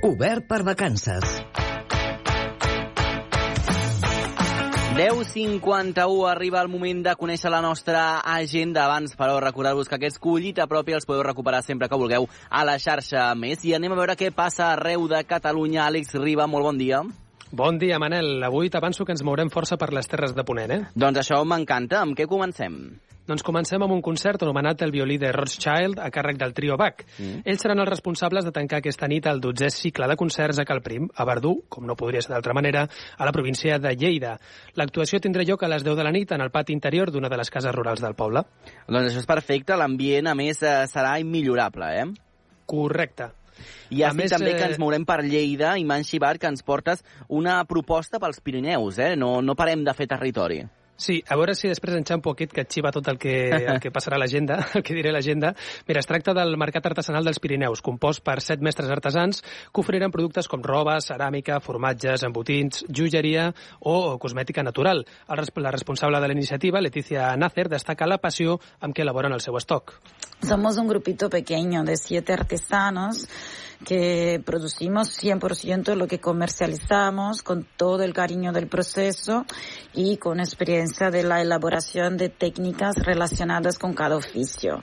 Obert per vacances. 10.51 arriba el moment de conèixer la nostra agenda. Abans, però, recordar-vos que aquests collita propi els podeu recuperar sempre que vulgueu a la xarxa més. I anem a veure què passa arreu de Catalunya. Àlex Riba, molt bon dia. Bon dia, Manel. Avui t'avanço que ens mourem força per les terres de Ponent, eh? Doncs això m'encanta. Amb què comencem? Doncs comencem amb un concert anomenat el violí de Rothschild a càrrec del trio Bach. Mm. Ells seran els responsables de tancar aquesta nit el 12è cicle de concerts a Calprim, a Verdú, com no podria ser d'altra manera, a la província de Lleida. L'actuació tindrà lloc a les 10 de la nit en el pati interior d'una de les cases rurals del poble. Doncs això és perfecte. L'ambient, a més, eh, serà immillorable, eh? Correcte. I ja més, també eh... que ens mourem per Lleida i Manxibar, que ens portes una proposta pels Pirineus, eh? No, no parem de fer territori. Sí, a veure si després en Xampo aquest que xiva tot el que, el que passarà a l'agenda, el que diré l'agenda. Mira, es tracta del Mercat Artesanal dels Pirineus, compost per set mestres artesans que oferiran productes com roba, ceràmica, formatges, embotins, joieria o cosmètica natural. El, la responsable de la iniciativa, Leticia Nácer, destaca la passió amb què elaboren el seu estoc. Somos un grupito pequeño de siete artesanos que producimos 100% lo que comercializamos con todo el cariño del proceso y con experiencia de la elaboración de técnicas relacionadas con cada oficio.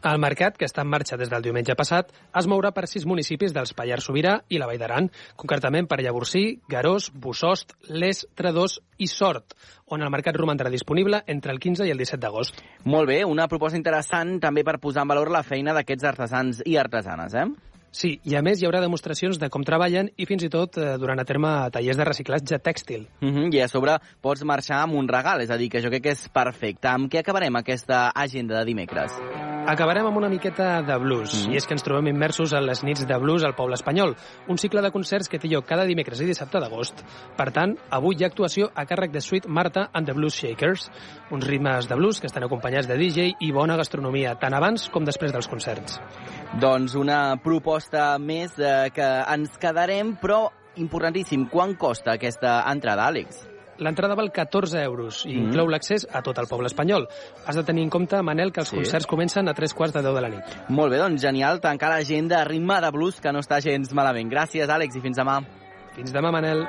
El mercat, que està en marxa des del diumenge passat, es mourà per sis municipis dels Pallars Sobirà i la Vall d'Aran, concretament per Llavorsí, Garós, Bussost, Les, Tredós i Sort, on el mercat romandrà disponible entre el 15 i el 17 d'agost. Molt bé, una proposta interessant també per posar en valor la feina d'aquests artesans i artesanes, eh? Sí, i a més hi haurà demostracions de com treballen i fins i tot eh, durant a terme tallers de reciclatge tèxtil. Uh -huh, I a sobre pots marxar amb un regal, és a dir, que jo crec que és perfecte. Amb què acabarem aquesta agenda de dimecres? Acabarem amb una miqueta de blues, mm. i és que ens trobem immersos en les nits de blues al poble espanyol, un cicle de concerts que té lloc cada dimecres i dissabte d'agost. Per tant, avui hi ha actuació a càrrec de Sweet Marta and the Blues Shakers, uns ritmes de blues que estan acompanyats de DJ i bona gastronomia, tant abans com després dels concerts. Doncs una proposta més eh, que ens quedarem, però importantíssim, quan costa aquesta entrada, Àlex? L'entrada val 14 euros i mm. inclou l'accés a tot el poble espanyol. Has de tenir en compte, Manel, que els sí. concerts comencen a tres quarts de 10 de la nit. Molt bé, doncs genial, tancar l'agenda a ritme de blues, que no està gens malament. Gràcies, Àlex, i fins demà. Fins demà, Manel.